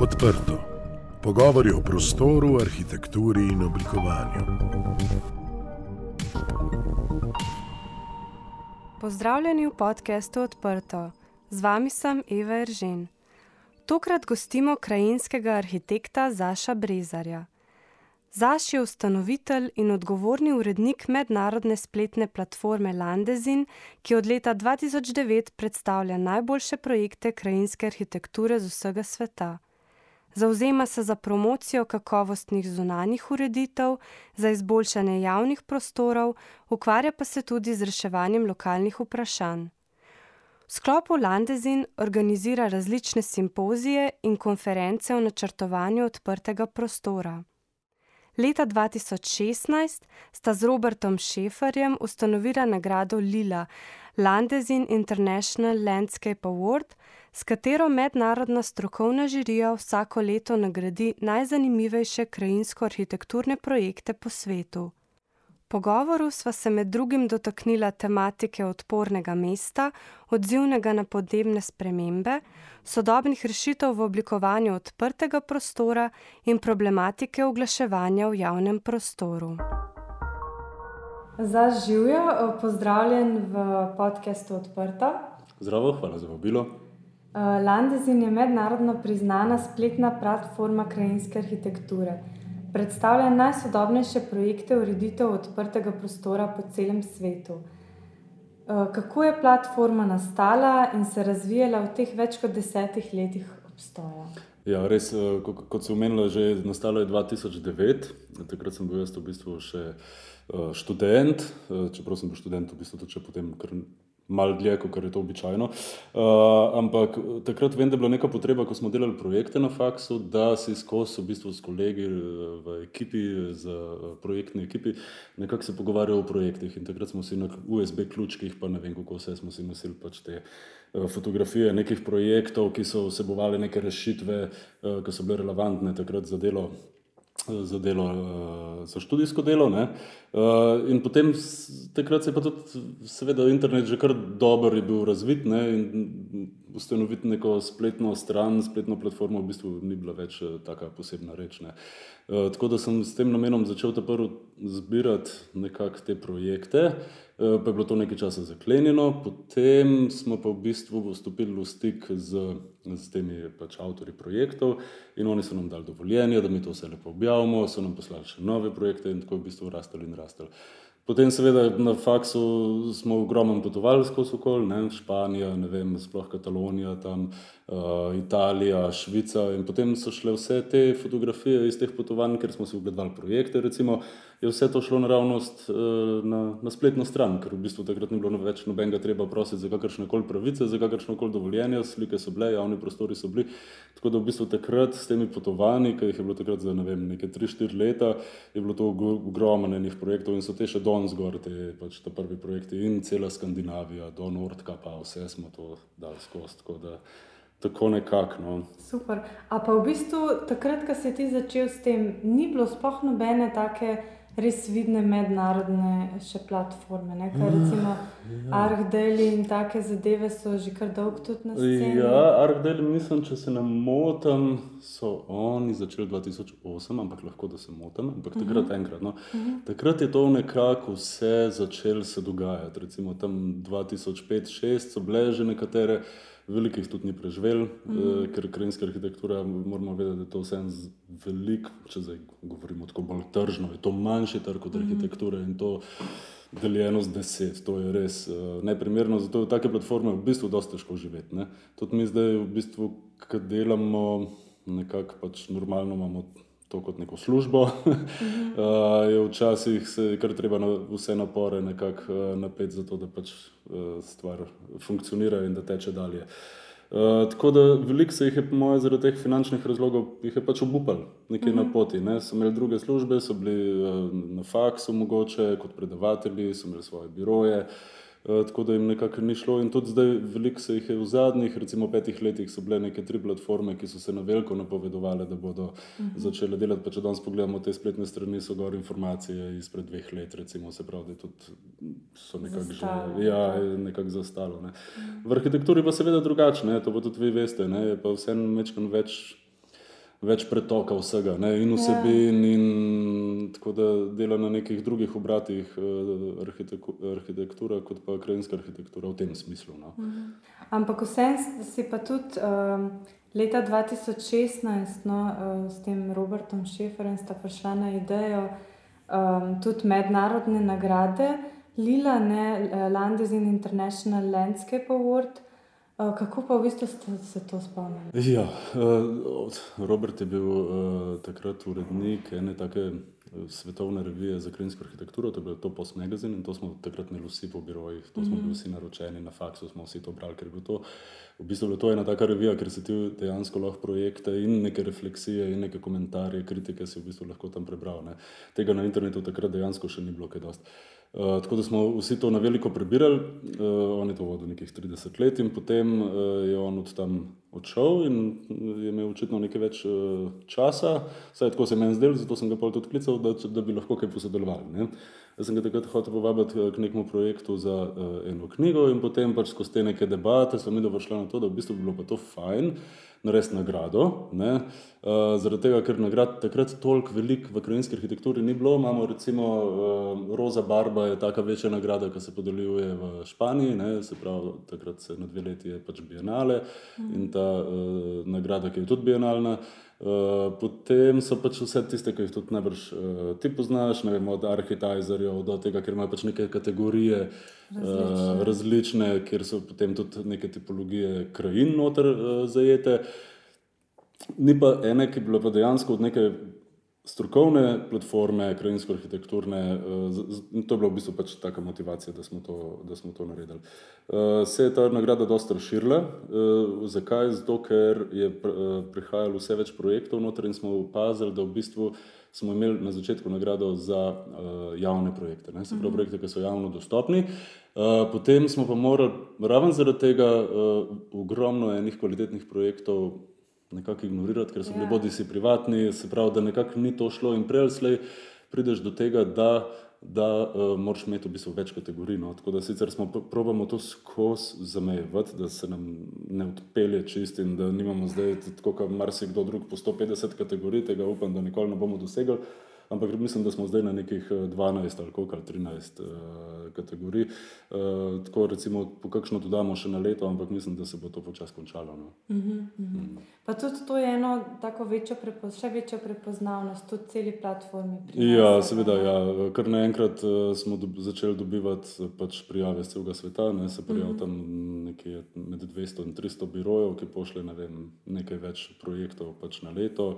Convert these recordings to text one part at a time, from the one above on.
Odprto. Pogovori o prostoru, arhitekturi in oblikovanju. Pozdravljeni v podkastu Odprto. Z vami sem Eva Eržen. Tokrat gostimo krajinskega arhitekta Zaša Brezarja. Zaš je ustanovitelj in odgovorni urednik mednarodne spletne platforme Landezin, ki od leta 2009 predstavlja najboljše projekte krajinske arhitekture z vsega sveta. Zauzema se za promocijo kakovostnih zunanjih ureditev, za izboljšanje javnih prostorov, ukvarja pa se tudi z reševanjem lokalnih vprašanj. V sklopu Landezin organizira različne simpozije in konference o načrtovanju odprtega prostora. Leta 2016 sta z Robertom Šeferjem ustanovila nagrado Lila Landezin International Landscape Award, s katero mednarodna strokovna žirija vsako leto nagradi najzanimivejše krajinsko-arhitekturne projekte po svetu. V pogovoru sva se med drugim dotaknila tematike odpornega mesta, odzivnega na podnebne spremembe, sodobnih rešitev v oblikovanju odprtega prostora in problematike oglaševanja v javnem prostoru. Za živijo, pozdravljen v podkastu Odprto. Zdravo, hvala za vabilo. Landezin je mednarodno priznana spletna platforma krajinske arhitekture predstavlja najsodobnejše projekte ureditev odprtega prostora po celem svetu. Eh, kako je platforma nastala in se razvijala v teh več kot desetih letih obstoja? Ja, res, eh, kot se omenilo, že nastalo je 2009, takrat sem bil jaz v bistvu še eh, študent, čeprav sem bil študent, v bistvu tudi potem malo dlje, kot je to običajno. Uh, ampak takrat vem, da je bila neka potreba, ko smo delali projekte na faksu, da si skozi v bistvu s kolegi eh, v ekipi, z eh, projektni ekipi, nekako se pogovarjali o projektih. In takrat smo si na USB ključkih, pa ne vem, kako vse smo si nosili pač te. Fotografije nekih projektov, ki so vsebovali neke rešitve, ki so bile relevantne takrat za delo za, delo, eh, za študijsko delo. Ne. Eh, in potem, takrat se je pa tudi, seveda, internet že kar dobro je bil razvit ne, in ustanoviti neko spletno stran, spletno platformo, v bistvu ni bila več eh, tako posebna reč. Ne. Tako da sem s tem namenom začel ta prvi zbirati nekako te projekte. Pa je bilo to nekaj časa zaklenjeno, potem smo pa v bistvu vstopili v stik z, z temi pač avtori projektov in oni so nam dali dovoljenje, da mi to vse lepo objavimo, so nam poslali še nove projekte in tako je v bistvu rastali in rastali. Potem, seveda, na faksu smo ogromno potovali skozi okol, ne, Španija, ne vem, sploh Katalonija, tam uh, Italija, Švica. In potem so šle vse te fotografije iz teh potovanj, ker smo si ogledali projekte. Recimo, je vse to šlo naravnost uh, na, na spletno stran, ker v bistvu takrat ni bilo več nobenega treba prositi za kakršne koli pravice, za kakršne koli dovoljenja, slike so bile, javni prostori so bili. Tako da v bistvu takrat s temi potovanji, ki jih je bilo takrat za ne vem, neke 3-4 leta, je bilo to ogromno enih projektov in so te še danes zgor, te pač te prvi projekti in cela Skandinavija, do Nordka, pa vse smo to dali skozi. Tako, da, tako nekako. No. Super. A pa v bistvu takrat, ko si ti začel s tem, ni bilo sploh nobene take res vidne mednarodne še platforme. Ne? Kaj recimo ja. Arkdeli in take zadeve so že kar dolgo tudi na svetu. Ja, Arkdeli, mislim, če se ne motim, so oni začeli 2008, ampak lahko da se motim, ampak uh -huh. takrat mhm. enkrat. No? Uh mhm. -huh. Takrat je to nekako vse začelo se dogajati. Recimo tam 2005-2006 so bile že nekatere velikih tudi ni preživel, mm. ker krajinska arhitektura, moramo vedeti, da je to vse velik, če zdaj govorimo tako bolj tržno, je to manjši trg od mm. arhitekture in to deljeno z deset, to je res eh, neprimerno, zato je take platforme v bistvu dosta težko živeti. Ne? Tudi mi zdaj v bistvu, kad delamo nekako pač normalno imamo to kot neko službo. uh, je včasih se kar treba na vse napore nekako uh, napeti, zato da pač uh, stvar funkcionira in da teče dalje. Uh, tako da veliko se jih je, po mojem, zaradi teh finančnih razlogov, jih je pač obupal nekaj uh -huh. na mhm. poti. Ne? So imeli druge službe, so bili uh, na faksu, mogoče kot predavatelji, so imeli svoje biroje. Uh, tako da jim nekako ni šlo. In tudi zdaj, veliko se jih je v zadnjih, recimo petih letih, so bile neke tri platforme, ki so se na veliko napovedovali, da bodo uh mhm. -huh. začele delati. Pa če danes pogledamo te spletne strani, so gor informacije izpred dveh let, recimo, se pravi, da tudi so nekako že ja, nekak zastalo. Ne. V arhitekturi pa seveda drugače, to pa tudi vi veste, ne, je pa vseeno večkrat več več pretoka vsega ne, in vsebin, ja. in tako da dela na nekih drugih obratih uh, arhitektura, kot pa krajinska arhitektura v tem smislu. No. Mhm. Ampak vsem si pa tudi um, leta 2016 no, uh, s tem Robertom Šeferjem sta prišla na idejo um, tudi mednarodne nagrade. Lila, ne Landesin International Landscape Award, Kako pa v bistvu ste se to spomnili? Ja, Robert je bil takrat urednik ene take svetovne revije za krajinsko arhitekturo, to je bil to Post Magazine in to smo takrat imeli vsi po birojih, to smo bili vsi naročeni na faksu, smo vsi to brali, ker je bil to v bistvu to ena taka revija, ker se ti dejansko lahko projekte in neke refleksije in neke komentarje, kritike si v bistvu lahko tam prebral. Ne. Tega na internetu takrat dejansko še ni bilo kaj dosti. Uh, tako da smo vsi to na veliko prebirali, uh, on je to vodil nekih 30 let, in potem uh, je on od tam odšel in je imel očitno nekaj več uh, časa, saj tako se meni zdelo, zato sem ga tudi klical, da, da bi lahko kaj posodelovali. Ne? Jaz sem ga takrat hotel povabiti k nekemu projektu za uh, eno knjigo, in potem pač skozi te neke debate sem videl, da bo šlo na to, da v bistvu bi bilo pa to fajn narediti nagrado. Ne? Uh, zaradi tega, ker nagrad takrat toliko velik v krajinski arhitekturi ni bilo. Imamo recimo uh, Roza Barba, je taka večja nagrada, ki se podeljuje v Španiji, ne? se pravi, takrat se na dve leti je pač bienale in ta uh, nagrada, ki je tudi bienalna. Uh, potem so pač vse tiste, ki jih tudi najbrž uh, ti poznaš, ne vem, od arhitektizerjev do tega, ker imajo pač neke kategorije različne. Uh, različne, kjer so potem tudi neke tipologije krajin noter uh, zajete. Ni pa ene, ki bi bila pa dejansko od neke strokovne platforme, krajinsko-arhitekturne, in to je bila v bistvu pač taka motivacija, da smo to, da smo to naredili. Se je ta nagrada dosta razširila. Zakaj? Zato, ker je prihajalo vse več projektov noter in smo opazili, da v bistvu smo imeli na začetku nagrado za javne projekte, ne? se pravi mhm. projekte, ki so javno dostopni. Potem smo pa morali, raven zaradi tega, ogromno enih kvalitetnih projektov nekako ignorirati, ker so bili ja. bodi si privatni, se pravi, da nekako ni to šlo in prej slej prideš do tega, da, da uh, moraš imeti v bistvu več kategorij. No. Tako da sicer smo probamo to skozi zamejevati, da se nam ne odpelje čist in da nimamo zdaj, tako kot marsikdo drug, po 150 kategorij, tega upam, da nikoli ne bomo dosegli ampak mislim, da smo zdaj na nekih 12 eh, ali koliko, 13 uh, kategorij. Uh, tako recimo, po kakšno dodamo še na leto, ampak mislim, da se bo to počasi končalo. No. Uh -huh, uh -huh. Mm. Pa tudi to je eno tako večjo, prepoz še večjo prepoznavnost, tudi celi platformi. Ja, seveda, ja. kar naenkrat uh, smo dob začeli dobivati pač prijave z celega sveta, ne se prijav uh -huh. tam nekje med 200 in 300 birojev, ki pošle ne vem, nekaj več projektov pač na leto.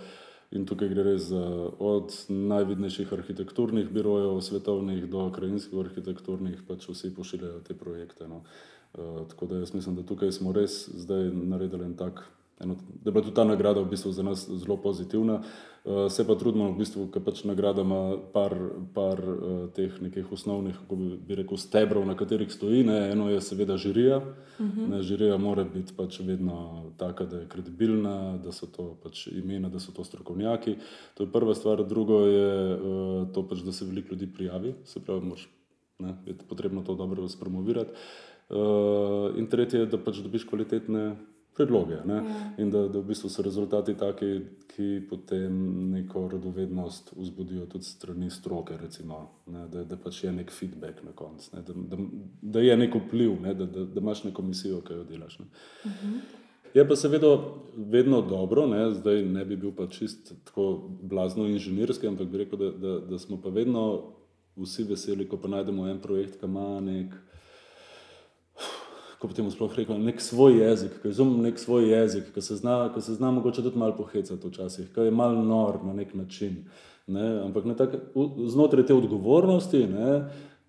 In tukaj gre res za od najvidnejših arhitekturnih birojev, svetovnih do krajinskih arhitekturnih, pač vsi pošiljajo te projekte. No. Uh, tako da jaz mislim, da tukaj smo res zdaj naredili en tak eno, da je bila tudi ta nagrada v bistvu za nas zelo pozitivna. Uh, se pa trudimo, v bistvu, ker pač nagrada ima par, par uh, teh nekih osnovnih, kako bi, bi rekel, stebrov, na katerih stoji. Ne. Eno je seveda žirija. Uh mhm. -huh. ne, žirija mora biti pač vedno taka, da je kredibilna, da so to pač imena, da so to strokovnjaki. To je prva stvar. Drugo je uh, to, pač, da se veliko ljudi prijavi, se pravi, moraš, ne, je potrebno to dobro spromovirati. Uh, in tretje je, da pač dobiš kvalitetne predloge. Ja. In da, da v bistvu so rezultati taki, ki potem neko radovednost vzbudijo tudi strani stroke, recimo, ne, da, da pač je nek feedback na koncu, da, da, da je nek vpliv, ne, da, da, da imaš neko misijo, ki jo delaš. Ne. Uh mhm. -huh. Je pa seveda vedno dobro, ne, zdaj ne bi bil pa čist tako blazno inženirski, ampak bi rekel, da, da, da smo pa vedno vsi veseli, ko pa najdemo en projekt, ki ima nek kako potem sploh rekel, nek svoj jezik, ki razumem nek svoj jezik, ki se zna, ki se zna mogoče tudi malo pohecati včasih, ki je malo nor na nek način. Ne? Ampak ne tak, znotraj te odgovornosti,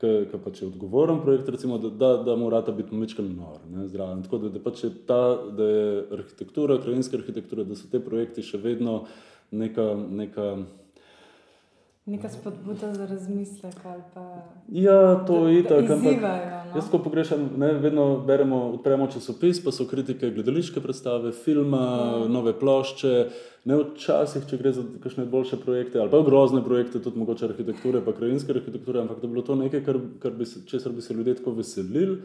ki pač je odgovoren projekt, recimo, da, da, da mora biti mečkan nor, ne, zraven. Tako da, da, pač je ta, da je arhitektura, krajinska arhitektura, da so te projekti še vedno neka. neka Neka spodbuda za razmislek. Pa, ja, to je tako. No? Jaz, ko pogrešam, ne, vedno beremo, odpremo časopis, pa so kritike gledališke predstave, filma, ja. nove plošče. Ne včasih, če gre za kakšne boljše projekte ali pa grozne projekte, tudi mogoče arhitekture, pa krajinske arhitekture, ampak da bi bilo to nekaj, kar, kar bi se, česar bi se ljudje tako veselili,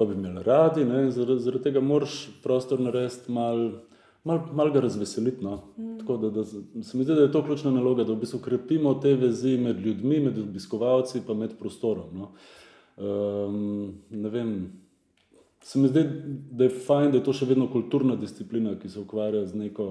pa bi imeli radi. Zaradi, zaradi tega moraš prostor narediti malo mal, mal ga razveseliti. No. Mm. Tako da, da se mi zdi, da je to ključna naloga, da v bistvu krepimo te vezi med ljudmi, med obiskovalci, pa med prostorom. No. Um, ne vem. Se mi zdi, da je fajn, da je to še vedno kulturna disciplina, ki se ukvarja z, neko,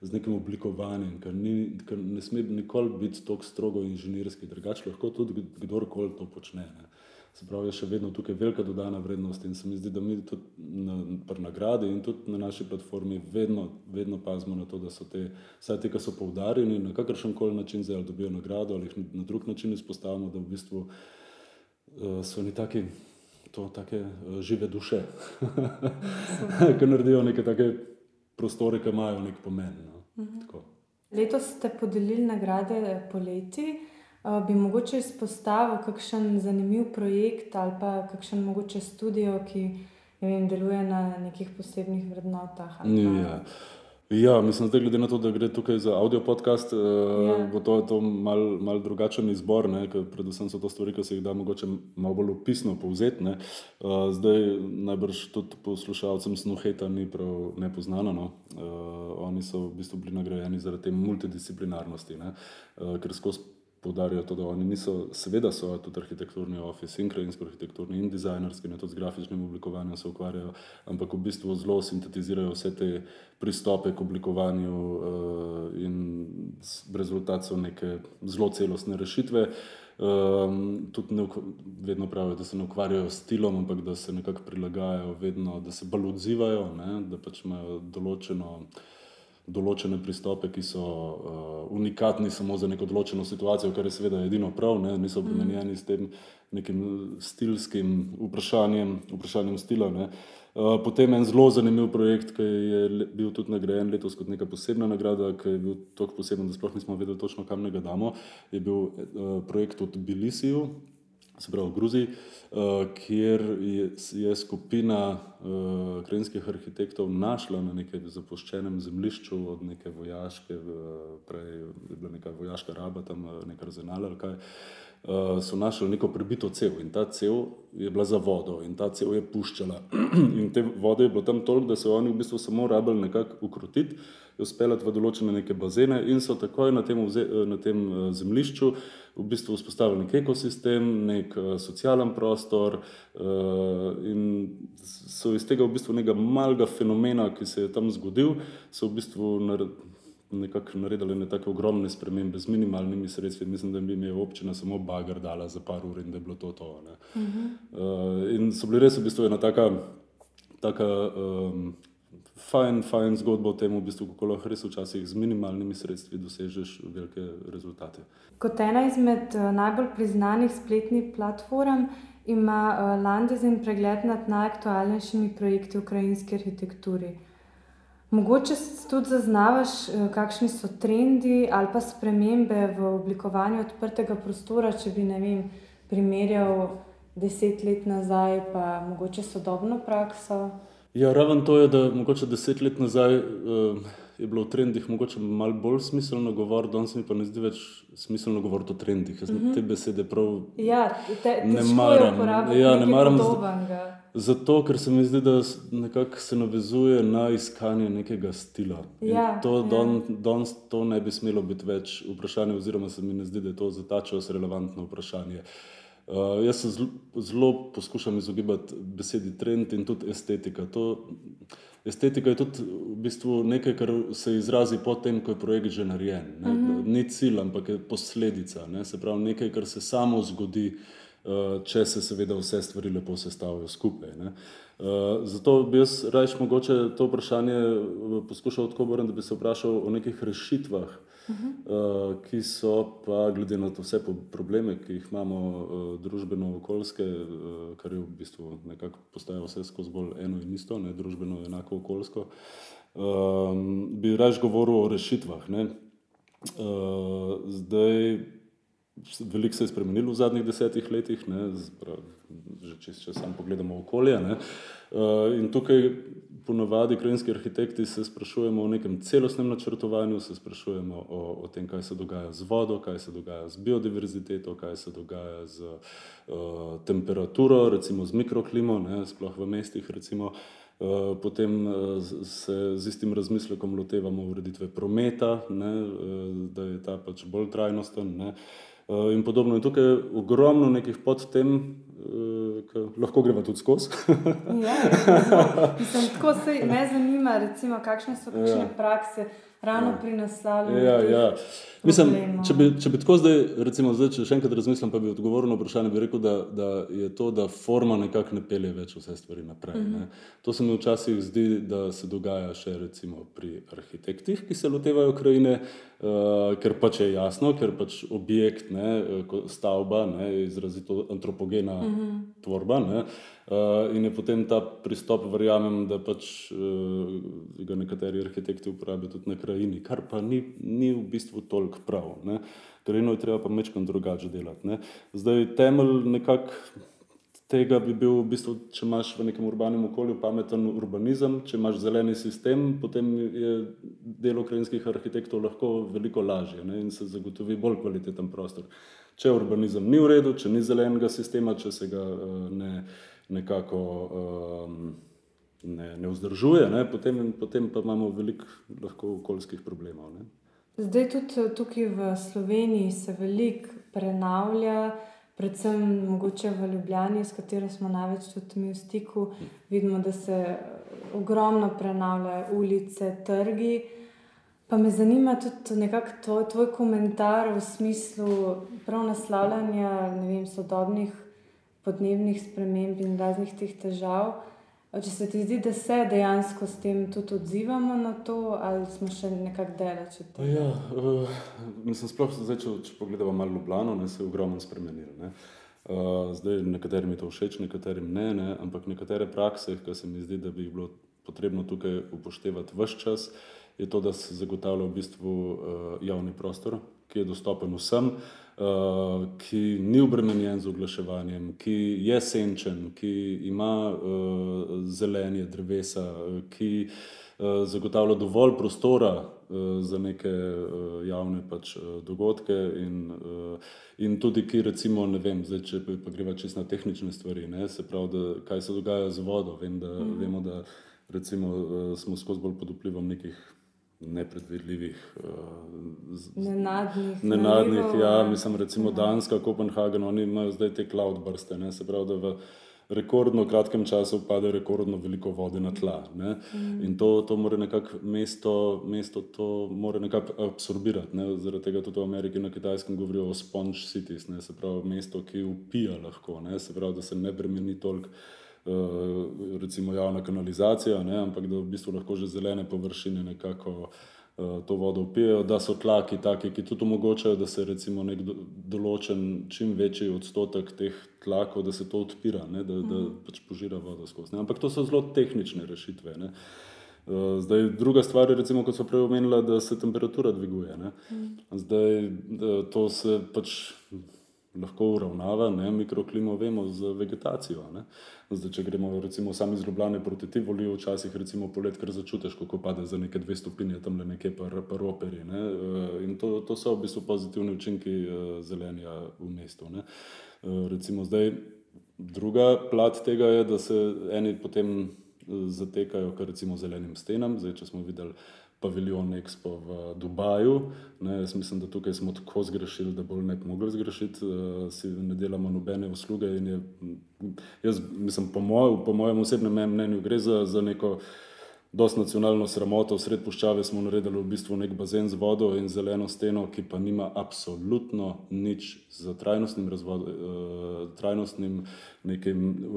z nekim oblikovanjem, ker, ni, ker ne sme nikoli biti tako strogo inženirski, drugače lahko tudi kdorkoli to počne. Ne. Se pravi, je še vedno tukaj velika dodana vrednost in se mi zdi, da mi tudi na, pri nagradi in tudi na naši platformi vedno, vedno pazimo na to, da so te, vsaj te, ki so poudarjeni na kakršen koli način, zdaj ali dobijo nagrado ali jih na drug način izpostavimo, da v bistvu uh, so oni taki to take uh, žive duše, ki naredijo neke take prostore, ki imajo nek pomen. No. Uh mhm. -huh. Letos ste podelili nagrade poleti. Bi mogoče izpostavil kakšen zanimiv projekt ali pa kakšen mogoče studio, ki vem, deluje na nekih posebnih vrednotah? Ja. Ja, mislim, da glede na to, da gre tukaj za audio podcast, yeah. uh, ja. bo to, to mal, mal drugačen izbor, ne, predvsem so to stvari, ki se jih da mogoče malo bolj opisno povzeti. Uh, zdaj najbrž tudi poslušalcem Snuheta ni prav nepoznano. No. Uh, oni so v bistvu bili nagrajeni zaradi te multidisciplinarnosti, ne, uh, ker skozi Poudarijo to, da oni niso, seveda so tudi arhitekturni office, in krajinsko arhitekturni, in dizajnerski, in tudi z grafičnim oblikovanjem se ukvarjajo, ampak v bistvu zelo sintetizirajo vse te pristope k oblikovanju uh, in rezultat so neke zelo celostne rešitve. Um, tudi ne, vedno pravijo, da se ne ukvarjajo s stilom, ampak da se nekako prilagajajo, vedno, da se bolj odzivajo, ne, da pač imajo določeno določene pristope, ki so uh, unikatni samo za neko določeno situacijo, kar je seveda edino prav, ne? niso mm. obremenjeni s tem nekim stilskim vprašanjem, vprašanjem stila. Ne? Uh, potem en zelo zanimiv projekt, ki je bil tudi nagrajen letos kot neka posebna nagrada, ki je bil tako poseben, da sploh nismo vedeli točno, kam ga damo, je bil uh, projekt od Bilisiju, se pravi v Gruziji, uh, kjer je, skupina krajinskih arhitektov našla na nekem zapuščenem zemljišču od neke vojaške, prej je bila neka vojaška raba, tam nekaj arzenala ali kaj. So našli neko prebito cev in ta cev je bila za vodo in ta cev je puščala. in te vode je bilo tam toliko, da so oni v bistvu samo rabili nekako ukrotiti, jo speljati v določene neke bazene in so takoj na tem, na tem zemljišču uh, v bistvu vzpostavili nek ekosistem, nek uh, socialen prostor uh, in so iz tega v bistvu nekega malega fenomena, ki se je tam zgodil, so v bistvu naredili. Nekako naredili ne tako ogromne spremembe z minimalnimi sredstvi. Mislim, da bi jim je občina samo bager dala za par ur in da je bilo to. to uh -huh. uh, in so bili res v bistvu ena taka, taka um, fajn, fajn zgodba o tem, v bistvu, kako lahko res včasih z minimalnimi sredstvi dosežeš velike rezultate. Kot ena izmed uh, najbolj priznanih spletnih platform ima uh, Landezin pregled nad najaktualnejšimi projekti v ukrajinski arhitekturi. Mogoče tudi zaznavaš, uh, kakšni so trendi ali pa spremembe v oblikovanju odprtega prostora, če bi ne vem, primerjal deset let nazaj, pa mogoče sodobno prakso. Ja, raven to je, da mogoče deset let nazaj uh, je bilo v trendih mogoče malo bolj smiselno govoriti, danes mi pa ne zdi več smiselno govoriti o trendih. Jaz uh mhm. -huh. te besede prav ja, te, ne maram. Ja, ne maram zato, ker se mi zdi, da nekako se navezuje na iskanje nekega stila. Ja, to, ja. don, danes to ne bi smelo biti več vprašanje, oziroma se mi ne zdi, da je to za ta čas relevantno vprašanje. Uh, Uh, jaz se zelo, zelo poskušam izogibati besedi trend in tudi estetika. To, estetika je tudi v bistvu nekaj, kar se izrazi potem, ko je projekt že narejen. Uh mhm. -huh. Ni cilj, ampak je posledica. Ne? Se pravi, nekaj, kar se samo zgodi, uh, če se seveda vse stvari lepo sestavijo skupaj. Uh, zato bi jaz raje mogoče to vprašanje poskušal tako obrniti, da bi se vprašal o nekih rešitvah. Uh -huh. uh, ki so pa, glede na vse probleme, ki jih imamo, družbeno-okoljske, kar je v bistvu nekako postaje vse skozi bolj eno in isto, ne družbeno, enako okoljsko, bi raje govoril o rešitvah. Uh, zdaj, veliko se je spremenilo v zadnjih desetih letih, ne, zbrav, že če, če samo pogledamo okolje. Uh, in tukaj ponavadi krajinski arhitekti se sprašujemo o nekem celostnem načrtovanju, se sprašujemo o, o tem, kaj se dogaja z vodo, kaj se dogaja z biodiverziteto, kaj se dogaja z uh, temperaturo, recimo z mikroklimo, ne, sploh v mestih. Recimo, Uh, potem se z istim razmislekom lotevamo ureditve prometa, ne, da je ta pač bolj trajnosten. Ne. Uh, in podobno. In tukaj je ogromno nekih podtem, uh, ki lahko gremo tudi skozi. ja, mislim, tako se me zanima, recimo, kakšne so kakšne ja. prakse ravno ja. pri naslavljanju. Ja, ja. Mislim, če, bi, če bi tako zdaj, recimo, zdaj, če še enkrat razmislim, pa bi odgovoril na vprašanje, bi rekel, da, da je to, da forma nekako ne pelje več vse stvari naprej. Uh -huh. To se mi včasih zdi, da se dogaja še recimo, pri arhitektih, ki se lotevajo krajine, uh, ker pač je jasno, ker pač objekt, ne, stavba, ne, je izrazito antropogena uh -huh. tvorba. Ne, Uh, in je potem ta pristop, verjamem, da pač uh, ga nekateri arhitekti uporabljajo tudi na krajini, kar pa ni, ni v bistvu toliko prav. Ne. Krajino je treba pa mečkam drugače delati. Ne. Zdaj, temelj nekako tega bi bil, v bistvu, če imaš v nekem urbanem okolju pameten urbanizem, če imaš zeleni sistem, potem je delo krajinskih arhitektov lahko veliko lažje ne, in se zagotovi bolj kvaliteten prostor. Če urbanizem ni v redu, če ni zelenega sistema, če se ga uh, ne nekako um, ne, ne vzdržuje, ne, potem, potem pa imamo veliko lahko okoljskih problemov. Ne. Zdaj tudi eh, tukaj v Sloveniji se veliko prenavlja, predvsem mogoče v Ljubljani, s katero smo največ tudi mi v stiku, vidimo, da se eh, ogromno prenavljajo ulice, trgi. Pa me zanima tudi nekako tvoj, tvoj komentar v smislu prav naslavljanja vem, sodobnih podnebnih sprememb in raznih teh težav. Če se ti zdi, da se dejansko s tem tudi odzivamo na to, ali smo še nekako daleč od tega? Ja, uh, mislim, sploh zdaj, če, če pogledamo malo Ljubljano, ne, se je ogromno spremenilo. Uh, zdaj, nekaterim je to všeč, nekaterim ne, ne, ampak nekatere prakse, ki se mi zdi, da bi jih bilo potrebno tukaj upoštevati vse čas, je to, da se zagotavlja v bistvu uh, javni prostor, ki je dostopen vsem. Uh, ki ni obremenjen z oglaševanjem, ki je senčen, ki ima uh, zelenje drevesa, ki uh, zagotavlja dovolj prostora uh, za neke uh, javne pač, uh, dogodke. In, uh, in tudi, ki recimo, ne vem, zdaj, če pa greva čisto na tehnične stvari, ne, se pravi, da, kaj se dogaja z vodo. Vem, da, mm. Vemo, da recimo, smo skozi bolj pod vplivom nekih nepredvidljivih, uh, nenadnih. nenadnih ja, mislim, recimo ja. Danska, Kopenhagen, oni imajo zdaj te cloud brste, ne, se pravi, da v rekordno kratkem času pade rekordno veliko vode na tla. Mm. In to, to mora nekako mesto, mesto to mora nekako absorbirati. Ne. Zaradi tega tudi v Ameriki na Kitajskem govorijo o sponge cities, ne, se pravi, mesto, ki upija lahko, ne, se pravi, da se ne bremeni toliko. Eh, recimo javna kanalizacija, ne, ampak da v bistvu lahko že zelene površine nekako uh, to vodo upijajo, da so tlaki taki, ki tudi omogočajo, da se recimo nek določen čim večji odstotek teh tlakov, da se to odpira, ne, da, da mhm. pač požira vodo skozi. Ne. Ampak to so zelo tehnične rešitve. Ne. Eh, zdaj, druga stvar je, recimo, kot so prej omenila, da se temperatura dviguje. Ne. Mhm. Zdaj, to se pač lahko uravnava, ne, mikroklimo vemo z vegetacijo. Zdaj, če gremo recimo sami iz Ljubljana proti Tivoli, včasih recimo polet, ker začutiš, kako pade za neke dve stopinje tam le nekje par, par operi. Ne. Eh, in to, to so v bistvu pozitivni učinki eh, zelenja v mestu. Ne. Eh, recimo zdaj, druga plat tega je, da se eni potem zatekajo kar recimo zelenim stenam. Zdaj, če smo videli paviljon Expo v Dubaju. Ne, jaz mislim, da tukaj smo tako zgrešili, da bolj ne bi mogli zgrešiti, uh, si ne delamo nobene usluge. Je, jaz mislim, po, moj, po mojem osebnem mnenju, gre za, za neko dosti nacionalno sramoto. Sred puščave smo naredili v bistvu nek bazen z vodo in zeleno steno, ki pa nima absolutno nič z trajnostnim, razvod, uh, trajnostnim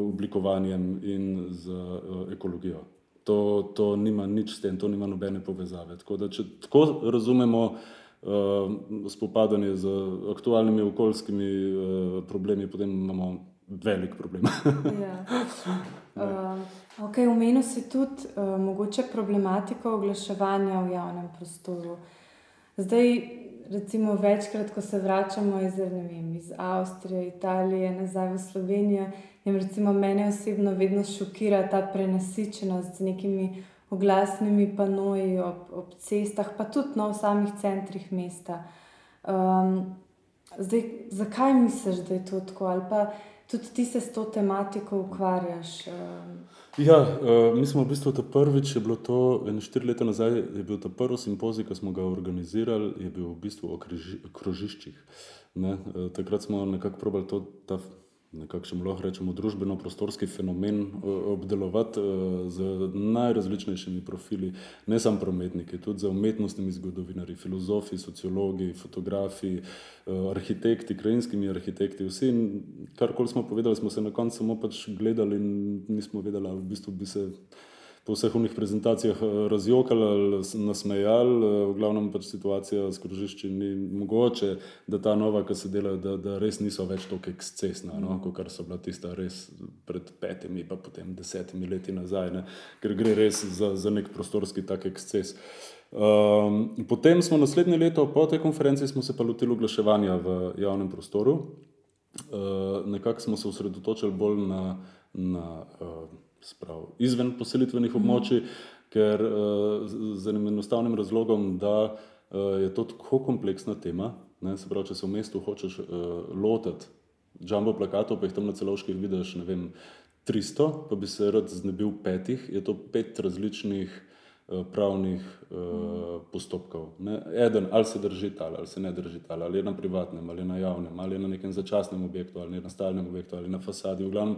oblikovanjem in z uh, ekologijo to, to nima nič s tem, to nima nobene povezave. Tako da, če tako razumemo uh, spopadanje z aktualnimi okoljskimi uh, problemi, potem imamo velik problem. ja. uh, okay, Umenil si tudi uh, mogoče problematiko oglaševanja v javnem prostoru. Zdaj, recimo, večkrat, ko se vračamo iz, vem, iz Avstrije, Italije, nazaj v Slovenijo, In recimo mene osebno vedno šokira ta prenasičenost z nekimi oglasnimi panoji ob, ob cestah, pa tudi no, v samih centrih mesta. Um, zdaj, zakaj misliš, da je to tako? Ali pa tudi ti se s to tematiko ukvarjaš. Ja, uh, mi smo v bistvu ta prvič, je bilo to štiri leta nazaj, je bil ta prvi simpozij, ki smo ga organizirali, je bil v bistvu o krožiščih. Uh, takrat smo nekako probali to, nekakšen lahko rečemo družbeno-prostorski fenomen eh, obdelovati eh, z najrazličnejšimi profili, ne samo prometniki, tudi za umetnostnimi zgodovinari, filozofi, sociologi, fotografi, eh, arhitekti, krajinskimi arhitekti, vsi. Kar koli smo povedali, smo se na koncu samo pač gledali in nismo vedeli, v bistvu bi se po vseh unih prezentacijah eh, razjokali ali nasmejali. Eh, v glavnem pač situacija s krožišči ni mogoče, da ta nova, ki se dela, da, da res niso več tako ekscesna, no? kot so bila tista res pred petimi, pa potem desetimi leti nazaj, ne? ker gre res za, za nek prostorski tak eksces. Um, potem smo naslednje leto, po tej konferenci, se pa lotili oglaševanja v javnem prostoru. Uh, nekako smo se osredotočili bolj na, na uh, sprav, izven poselitvenih mm. območij, ker uh, z enim enostavnim razlogom, da uh, je to tako kompleksna tema. Ne, se pravi, če se v mestu hočeš uh, lotiti jumbo plakatov, pa jih tam na celovških vidiš, ne vem, 300, pa bi se rad znebil petih, je to pet različnih pravnih uh, postopkov. Ne. Eden, ali se drži tal, ali se ne drži tal, ali je na privatnem, ali na javnem, ali na nekem začasnem objektu, ali na stalnem objektu, ali na fasadi. V glavnem,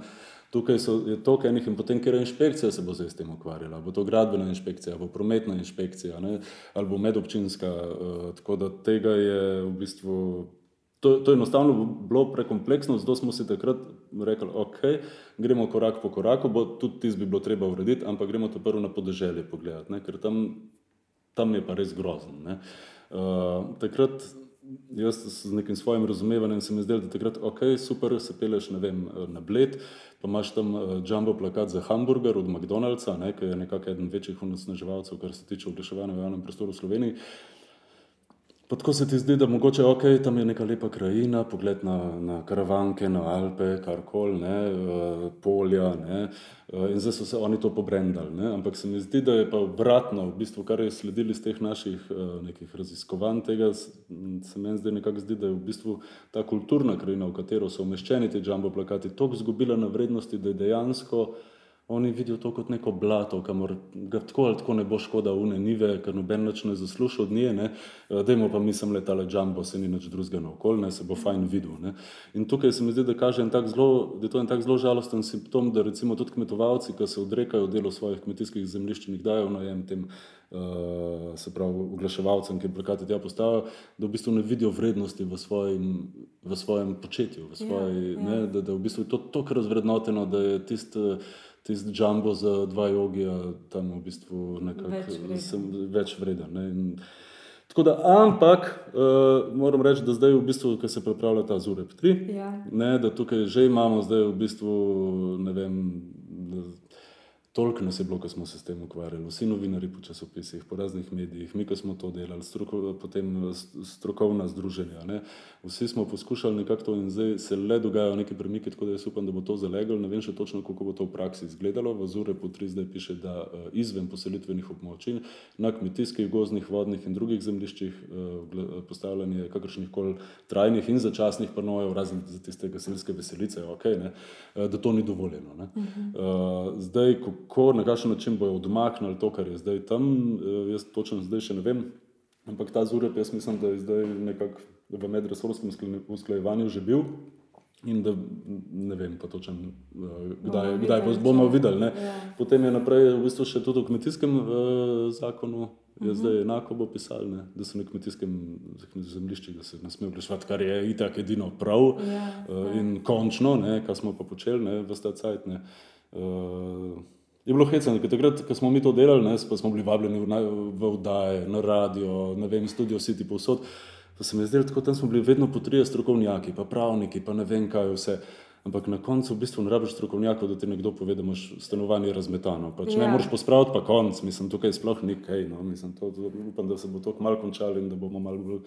Tukaj so, je to, kar je nekaj, in potem, ker je inšpekcija se bo zdaj s tem ukvarjala, bo to gradbena inšpekcija, bo prometna inšpekcija, ne, ali bo medobčinska. Uh, tako da tega je v bistvu. To, to je enostavno bilo prekompleksno, zato smo si takrat rekli, okay, gremo korak po koraku, bo tudi tisti bi bilo treba urediti, ampak gremo to prvo na podeželje pogledati, ne, ker tam, tam je pa res grozno. Uh, takrat jaz z nekim svojim razumevanjem se mi zdelo, da takrat ok, super, se peleš vem, na bled, pa imaš tam uh, jumbo plakat za hamburger od McDonald'sa, ne, ki je nekako eden večjih onesnaževalcev, kar se tiče oglaševanja v javnem prostoru v Sloveniji. Pa tako se ti zdi, da mogoče ok, tam je neka lepa krajina, pogled na, na karavanke, na Alpe, karkoli, uh, polja. Ne, uh, in zdaj so se oni to pobrendali. Ne, ampak se mi zdi, da je pa obratno, v bistvu, kar je sledili iz teh naših uh, nekih raziskovanj, tega se meni zdaj nekako zdi, da je v bistvu ta kulturna krajina, v katero so umeščeni ti jumbo plakati, toliko izgubila na vrednosti, da je dejansko. Oni vidijo to kot neko blato, kamor ga tako ali tako ne bo škoda une nive, ker noben več ne zasluša od nje. Ne. Eh, dajmo pa mislim letale jumbo, se ni nič drugega na okolje, se bo fajn videl. Ne. In tukaj se mi zdi, da, zelo, da je to en tak zelo žalosten simptom, da recimo tudi kmetovalci, ki se odrekajo delo svojih kmetijskih zemljišč in jih dajo najem tem. Uh, se pravi, oglaševalcem, ki plakate tja postavijo, da v bistvu ne vidijo vrednosti v svojem, v svojem početju, v svoji, ja, ja. Ne, da, da v bistvu je to tako razvrednoteno, da je tisto tisti jumbo za dva jogija tam v bistvu več, več vreden. Tako da, ampak uh, moram reči, da zdaj, v bistvu, ko se pripravlja ta Zurek 3, ja. ne, da tukaj že imamo, zdaj v bistvu, ne vem, Toliko nas je bilo, ko smo se s tem ukvarjali, vsi novinari po časopisih, po raznih medijih, mi, ko smo to delali, stroko, potem strokovna združenja. Ne. Vsi smo poskušali nekako to in zdaj se le dogajajo neki premiki, tako da jaz upam, da bo to zaleglo. Ne vem še točno, kako bo to v praksi izgledalo. V Zure po 3 zdaj piše, da eh, izven poselitvenih območij, na kmetijskih, gozdnih, vodnih in drugih zemljiščih eh, postavljanje kakršnih koli trajnih in začasnih panojev, razen za tiste gasilske veselice, okay, ne, eh, da to ni dovoljeno. Uh -huh. uh, zdaj, kako, na kakšen način bojo odmaknili to, kar je zdaj tam, eh, jaz točno zdaj še ne vem. Ampak ta zureb, jaz mislim, da je zdaj nekako v medresorskem usklajevanju že bil. In da ne vem, točen, eh, kdaj, bomo kdaj videli, bomo videli. Ja. Potem je naprej, v bistvu še tudi v kmetijskem uh, zakonu, je uh mhm. -huh. zdaj enako bo pisalo, ne, da se na kmetijskem zemljišču ne sme oglaševati, kar je itak edino prav. Ja, uh, in končno, kar smo pa počeli, ne, v sta cajt. Ne, uh, je bilo hecno, ker takrat, ko smo mi to delali, ne, smo bili vabljeni v, v vdaje, na radio, na vem, studio City povsod. Pa se mi je zdelo, da tam smo bili vedno po trije strokovnjaki, pa pravniki, pa ne vem kaj vse. Ampak na koncu v bistvu ne rabiš strokovnjakov, da ti nekdo pove, da imaš stanovanje razmetano. Pač ja. Ne moreš pospraviti, pa konc, mislim, tukaj sploh ni kaj. No. Mislim, to, upam, da se bo to kmalo končalo in da bomo malo bolj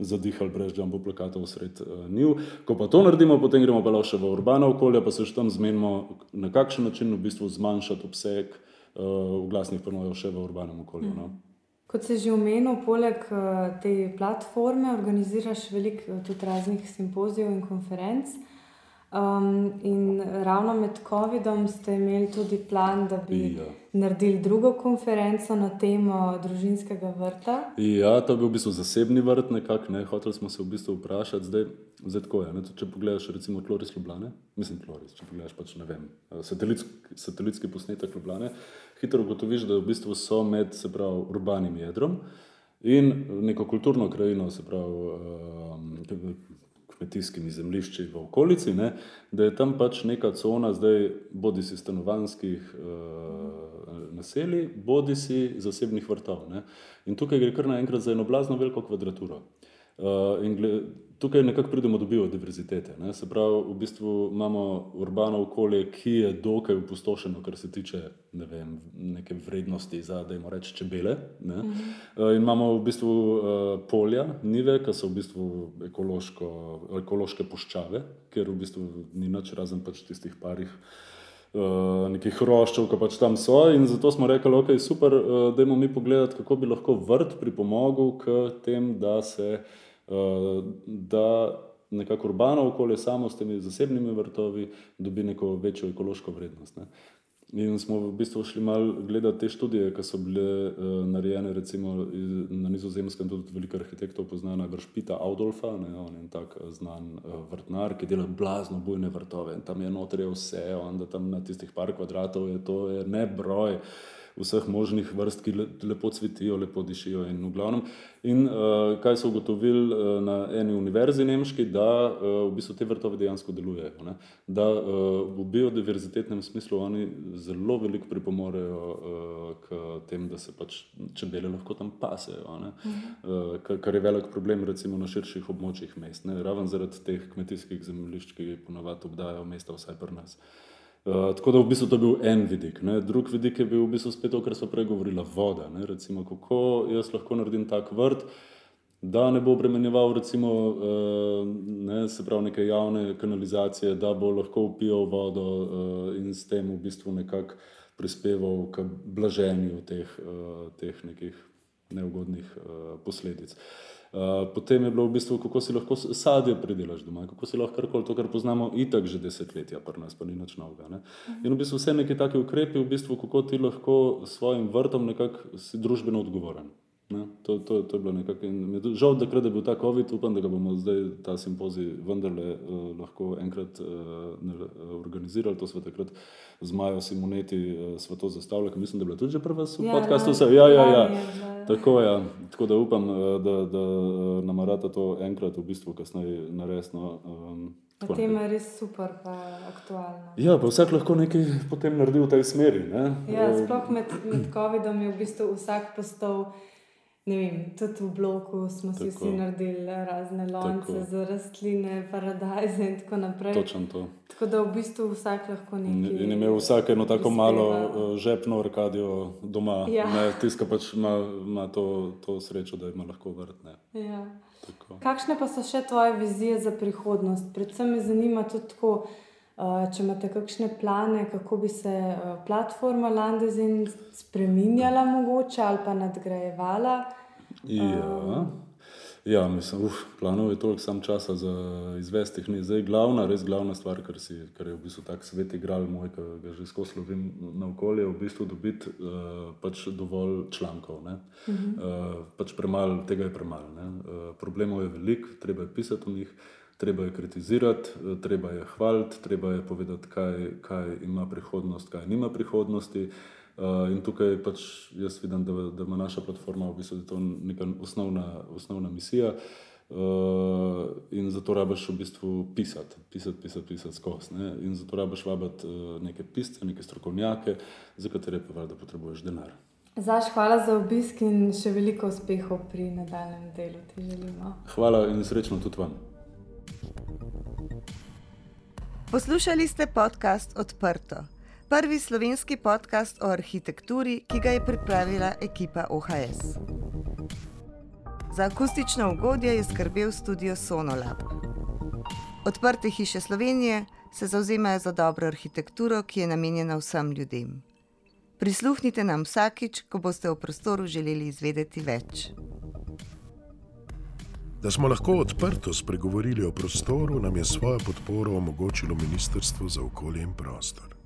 zadihali brez jumbo plakatov sred uh, njiv. Ko pa to naredimo, potem gremo pa še v urbano okolje, pa se še tam zmenimo, na kakšen način v bistvu zmanjšati obseg uh, glasnih panojev še v urbanem okolju. No. Kot se že omenil, poleg uh, te platforme organiziraš veliko tudi raznih simpozijev in konferenc. Um, in ravno med COVID-om ste imeli tudi plan, da bi Ja. naredili drugo konferenco na temo družinskega vrta. Ja, to je bil v bistvu zasebni vrt, nekako, ne. Hoteli smo se v bistvu vprašati, zdaj, zdaj tako je. Ne, če pogledaš, recimo, Tloris Ljubljane, mislim, Tloris, če pogledaš pač, ne vem, satelitski, satelitski posnetek Ljubljane, hitro ugotoviš, da v bistvu so med, se pravi, urbanim jedrom in neko kulturno krajino, se pravi, um, kmetijskimi zemljišči v okolici, ne, da je tam pač neka cona, zdaj bodi si stanovanjskih uh, naselij, bodi si zasebnih vrtov. Ne. In tukaj gre kar naenkrat za eno blazno veliko kvadraturo. Uh, in gle, tukaj nekako pridemo do biodiverzitete. Ne. Se pravi, v bistvu imamo urbano okolje, ki je dokaj opustošeno, kar se tiče ne vem, neke vrednosti za, da jim reč, čebele. Ne. Uh, in imamo v bistvu uh, polja, nive, ki so v bistvu ekološko, ekološke puščave, kjer v bistvu ni nič razen pač tistih parih. Uh, nekih hroščev, ki pač tam so, in zato smo rekli, da okay, je super, uh, da imamo mi pogledati, kako bi lahko vrt pripomogel k temu, da se uh, da nekako urbano okolje samo s temi zasebnimi vrtovi dobi neko večjo ekološko vrednost. Ne. In smo v bistvu šli malo gledati te študije, ki so bile uh, narejene, recimo na nizozemskem, tudi veliko arhitektov poznana, Gršpita Audolfa, ne, on je tak eh, znan uh, vrtnar, ki dela blazno bujne vrtove in tam je notrje vse, on da tam na tistih par kvadratov je to je ne broj vseh možnih vrst, ki le, lepo cvetijo, lepo dišijo. In, v glavnem, in uh, kaj so ugotovili uh, na eni univerzi nemški, da uh, v bistvu te vrtove dejansko delujejo. Ne? Da uh, v biodiverzitetnem smislu oni zelo veliko pripomorejo uh, k temu, da se pač čebele lahko tam pasejo. Uh, kar, je velik problem recimo na širših območjih mest, ne? raven zaradi teh kmetijskih zemljišč, ki ponavadi obdajajo mesta, vsaj pri nas. Uh, tako da v bistvu to je bil en vidik. Ne. Drug vidik je bil v bistvu spet to, kar smo prej govorili, voda. Ne. Recimo, kako jaz lahko naredim tak vrt, da ne bo obremenjeval recimo, uh, ne, se pravi neke javne kanalizacije, da bo lahko upijal vodo uh, in s tem v bistvu nekako prispeval k blaženju teh, uh, teh nekih neugodnih uh, posledic. Uh, potem je bilo v bistvu, kako si lahko sadje pridelaš doma, kako si lahko karkoli to, kar poznamo itak že desetletja, pri nas pa ni nič novega. Ne? In v bistvu vse neki taki ukrepi, v bistvu, kako ti lahko s svojim vrtom nekako si družbeno odgovoren. Ne? To, to, to je bilo nekako. Žal, da je bil ta COVID, upam, da ga bomo zdaj ta simpozij vendarle uh, lahko enkrat uh, ne, uh, organizirali. To smo takrat z Majo Simoneti uh, sveto zastavljali, mislim, da je bila tudi že prva v Ja, podkastu. Ja, ja, ja. je bila, ja. Tako, ja. Tako da upam, eh, da, da eh, namerata to enkrat v bistvu kasneje narediti. No, um, tako Potem nekaj. je res super, pa aktualno. Ja, pa vsak lahko nekaj potem naredi v tej smeri. Ne? Ja, sploh med, med COVID-om je v bistvu vsak postal. Ne vem, tudi v bloku smo si Tako. vsi naredili razne lonce Tako. za rastline, paradajze in tako naprej. Točno to. Tako da v bistvu vsak lahko nekaj. in imel vsak eno tako prispeva. malo uh, žepno arkadijo doma, Ja. tiska pač ima, ima to, to srečo, da ima lahko vrt. Ne. Ja. Tako. Kakšne pa so še tvoje vizije za prihodnost? Predvsem me zanima tudi tako, če imate kakšne plane, kako bi se uh, platforma Landezin spreminjala mogoče ali pa nadgrajevala. Ja, ja mislim, uf, planov je toliko sam časa za izvesti. ni. Zdaj, glavna, res glavna stvar, kar, si, kar je v bistvu tak svet igral moj, ki ga že skozi lovim na okolje, je v bistvu dobiti uh, pač dovolj člankov. Ne? Uh, pač premalo, tega je premalo. Uh, problemov je veliko, treba je pisati o njih. Treba je kritizirati, eh, treba je hvaliti, treba je povedati, kaj, kaj ima prihodnost, kaj nima prihodnosti. Uh, in tukaj pač jaz vidim, da, da ima naša platforma v bistvu to neka osnovna, osnovna misija. Uh, in zato rabiš v bistvu pisati, pisati, pisati, pisati skozi. In zato rabiš vabiti uh, neke pisce, neke strokovnjake, za katere pa valjda potrebuješ denar. Zaš, hvala za obisk in še veliko uspehov pri nadaljem delu ti želimo. Hvala in srečno tudi vam. Poslušali ste podcast Odprto, prvi slovenski podcast o arhitekturi, ki ga je pripravila ekipa OHS. Za akustično ugodje je skrbel studio Sonolab. Odprte hiše Slovenije se zauzemajo za dobro arhitekturo, ki je namenjena vsem ljudem. Prisluhnite nam vsakič, ko boste o prostoru želeli izvedeti več. Da smo lahko odprto spregovorili o prostoru, nam je svojo podporo omogočilo Ministrstvo za okolje in prostor.